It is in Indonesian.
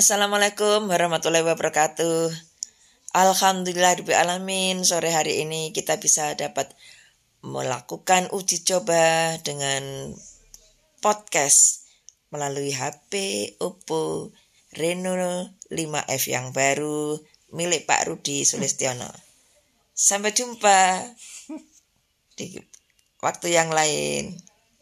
Assalamualaikum warahmatullahi wabarakatuh. Alhamdulillah alamin sore hari ini kita bisa dapat melakukan uji coba dengan podcast melalui HP Oppo Reno 5F yang baru milik Pak Rudi Sulistiono. Sampai jumpa di waktu yang lain.